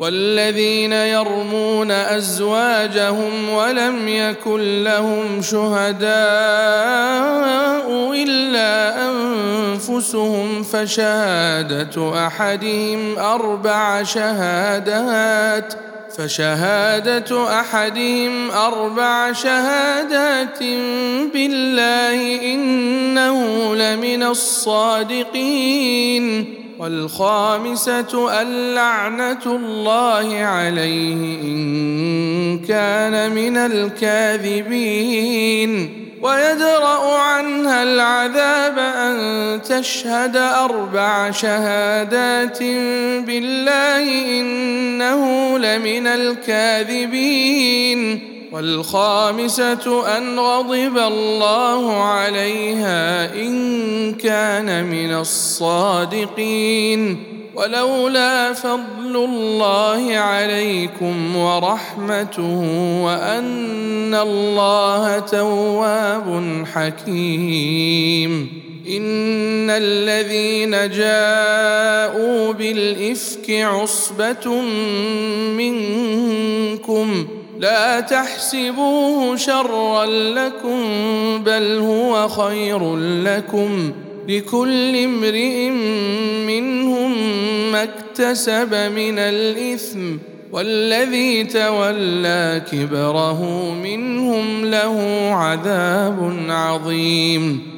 والذين يرمون أزواجهم ولم يكن لهم شهداء إلا أنفسهم فشهادة أحدهم أربع شهادات فشهادة أحدهم أربع شهادات بالله إنه لمن الصادقين. والخامسة اللعنة الله عليه إن كان من الكاذبين. ويدرأ عنها العذاب أن تشهد أربع شهادات بالله إنه لمن الكاذبين. والخامسة أن غضب الله عليها إن كان من الصادقين. ولولا فضل الله عليكم ورحمته وأن الله تواب حكيم. إن الذين جاءوا بالإفك عصبة منكم ۖ لا تحسبوه شرا لكم بل هو خير لكم. لكل امرئ منهم ما اكتسب من الإثم والذي تولى كبره منهم له عذاب عظيم.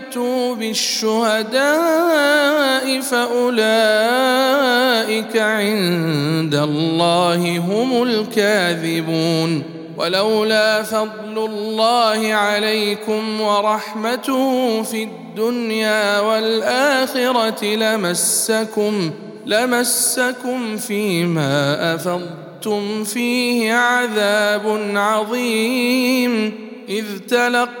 ياتوا بالشهداء فأولئك عند الله هم الكاذبون. ولولا فضل الله عليكم ورحمته في الدنيا والآخرة لمسكم لمسكم فيما أفضتم فيه عذاب عظيم. إذ تلقى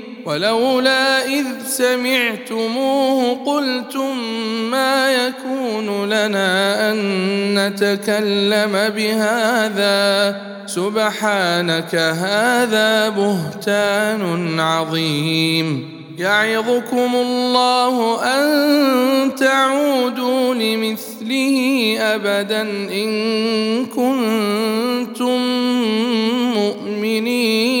ولولا إذ سمعتموه قلتم ما يكون لنا أن نتكلم بهذا سبحانك هذا بهتان عظيم يعظكم الله أن تعودوا لمثله أبدا إن كنتم مؤمنين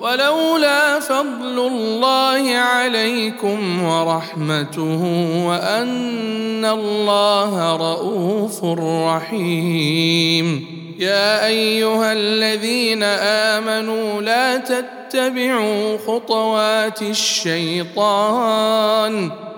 ولولا فضل الله عليكم ورحمته وأن الله رءوف رحيم. يا أيها الذين آمنوا لا تتبعوا خطوات الشيطان.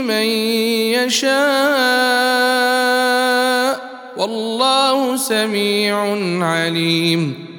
من يشاء والله سميع عليم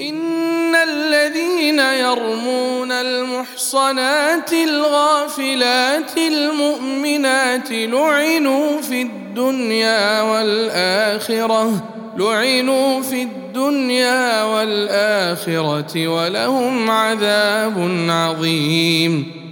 إن الذين يرمون المحصنات الغافلات المؤمنات لعنوا في الدنيا والآخرة لعنوا في الدنيا والآخرة ولهم عذاب عظيم.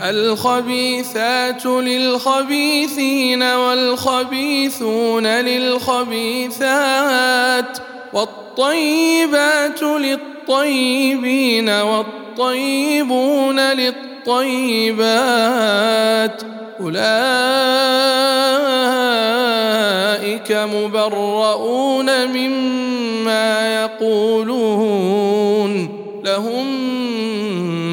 الخبيثات للخبيثين والخبيثون للخبيثات والطيبات للطيبين والطيبون للطيبات أولئك مبرؤون مما يقولون لهم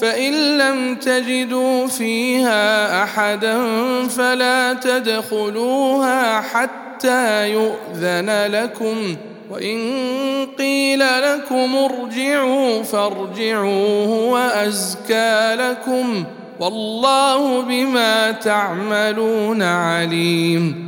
فإن لم تجدوا فيها أحدا فلا تدخلوها حتى يؤذن لكم وإن قيل لكم ارجعوا فارجعوا هو ازكى لكم والله بما تعملون عليم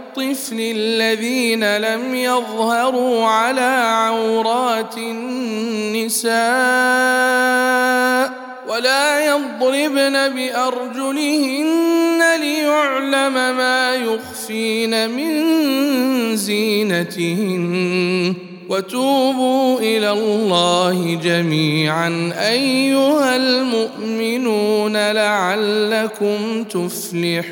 الطفل الذين لم يظهروا على عورات النساء ولا يضربن بأرجلهن ليعلم ما يخفين من زينتهن. وتوبوا إلى الله جميعا أيها المؤمنون لعلكم تفلحون.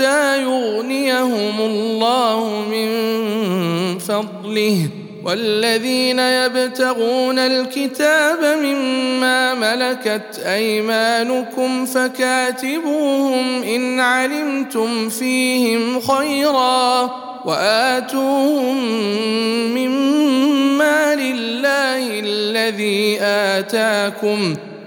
حتى يغنيهم الله من فضله. والذين يبتغون الكتاب مما ملكت أيمانكم فكاتبوهم إن علمتم فيهم خيرا وآتوهم مما لله الذي آتاكم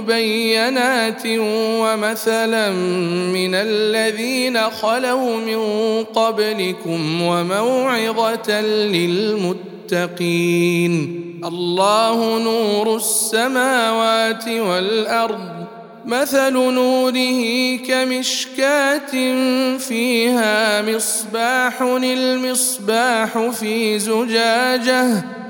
مبينات ومثلا من الذين خلوا من قبلكم وموعظة للمتقين. الله نور السماوات والأرض مثل نوره كمشكاة فيها مصباح المصباح في زجاجة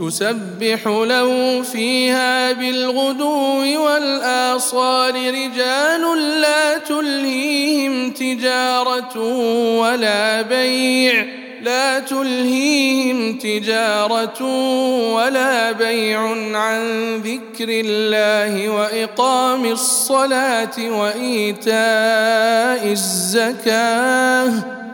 يسبح له فيها بالغدو والآصال رجال لا تلهيهم تجارة ولا بيع لا تلهيهم تجارة ولا بيع عن ذكر الله وإقام الصلاة وإيتاء الزكاة.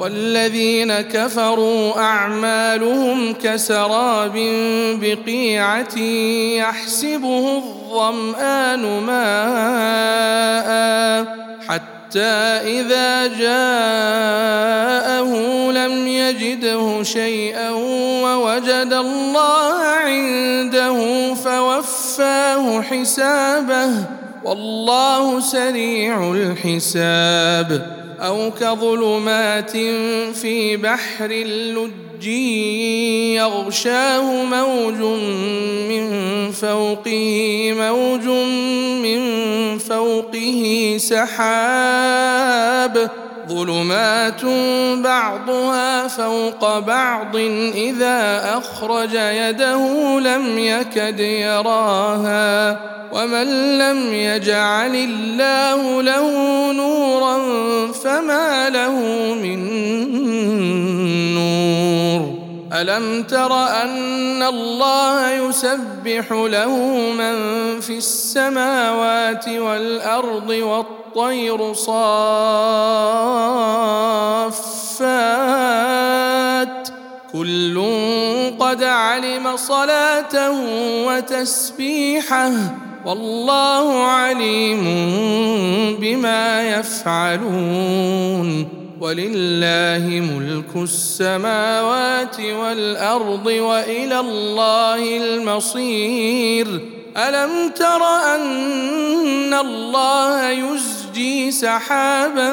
والذين كفروا أعمالهم كسراب بقيعة يحسبه الظمآن ماء حتى إذا جاءه لم يجده شيئا ووجد الله عنده فوفاه حسابه والله سريع الحساب. أو كظلمات في بحر اللج يغشاه موج من فوقه موج من فوقه سحاب. ظلمات بعضها فوق بعض إذا أخرج يده لم يكد يراها ومن لم يجعل الله له نورا فما له من نور. ألم تر أن الله يسبح له من في السماوات والأرض والطير صافات كل قد علم صلاته وتسبيحه والله عليم بما يفعلون ولله ملك السماوات والأرض وإلى الله المصير. ألم تر أن الله يزجي سحابا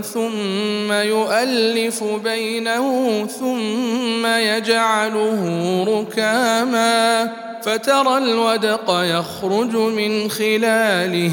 ثم يؤلف بينه ثم يجعله ركاما فترى الودق يخرج من خلاله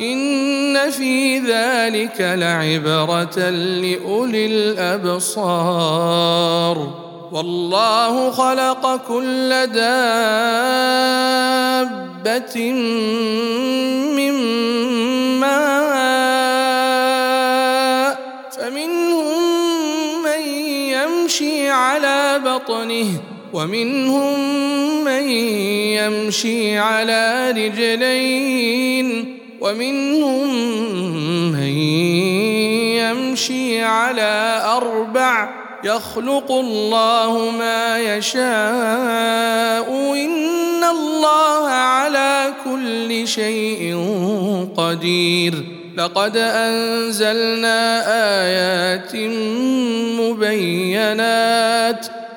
إن في ذلك لعبرة لأولي الأبصار. والله خلق كل دابة من ماء فمنهم من يمشي على بطنه ومنهم من يمشي على رجلين. ومنهم من يمشي على أربع يخلق الله ما يشاء إن الله على كل شيء قدير لقد أنزلنا آيات مبينات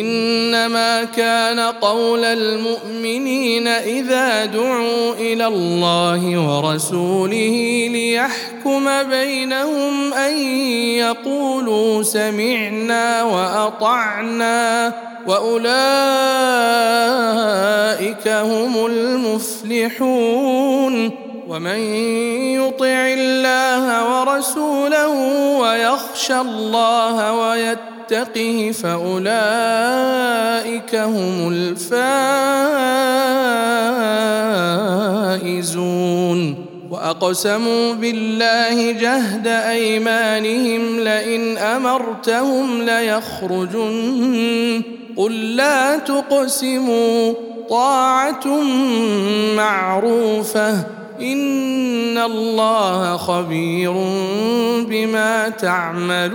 إنما كان قول المؤمنين إذا دعوا إلى الله ورسوله ليحكم بينهم أن يقولوا سمعنا وأطعنا وأولئك هم المفلحون ومن يطع الله ورسوله ويخشى الله ويتقه فأولئك هم الفائزون. وأقسموا بالله جهد أيمانهم لئن أمرتهم ليخرجن. قل لا تقسموا طاعة معروفة. إن الله خبير بما تعملون.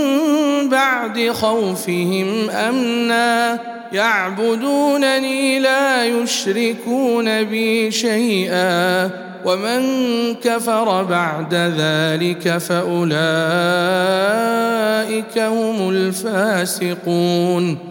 بعد خوفهم أمنا يعبدونني لا يشركون بي شيئا ومن كفر بعد ذلك فأولئك هم الفاسقون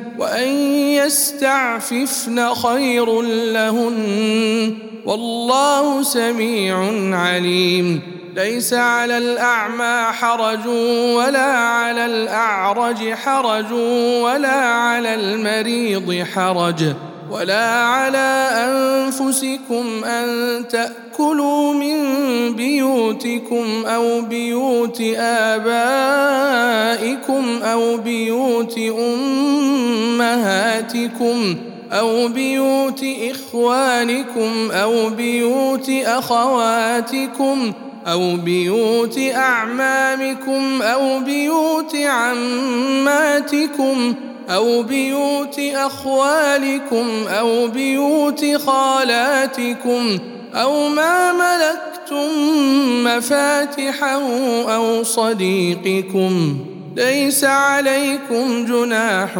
وأن يستعففن خير لهن. والله سميع عليم. ليس على الأعمى حرج ولا على الأعرج حرج ولا على المريض حرج. ولا على أنفسكم أن تأكلوا من بيوتكم أو بيوت آبائكم أو بيوت أمهاتكم أو بيوت إخوانكم أو بيوت أخواتكم أو بيوت أعمامكم أو بيوت عماتكم أو بيوت أخوالكم أو بيوت خالاتكم أو ما ملكتم مفاتحه أو صديقكم ليس عليكم جناح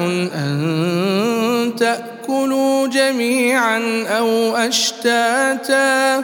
تاتوا لتاكلوا جميعا أو أشتاتا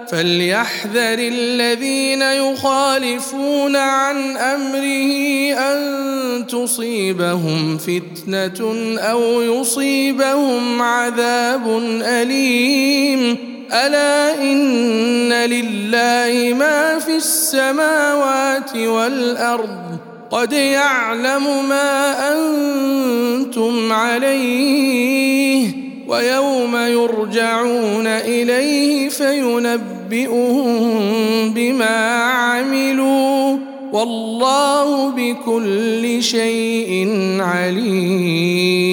فليحذر الذين يخالفون عن أمره أن تصيبهم فتنة أو يصيبهم عذاب أليم. ألا إن لله ما في السماوات والأرض. قد يعلم ما أنتم عليه. ويوم يرجعون إليه فينبئهم بما عملوا والله بكل شيء عليم.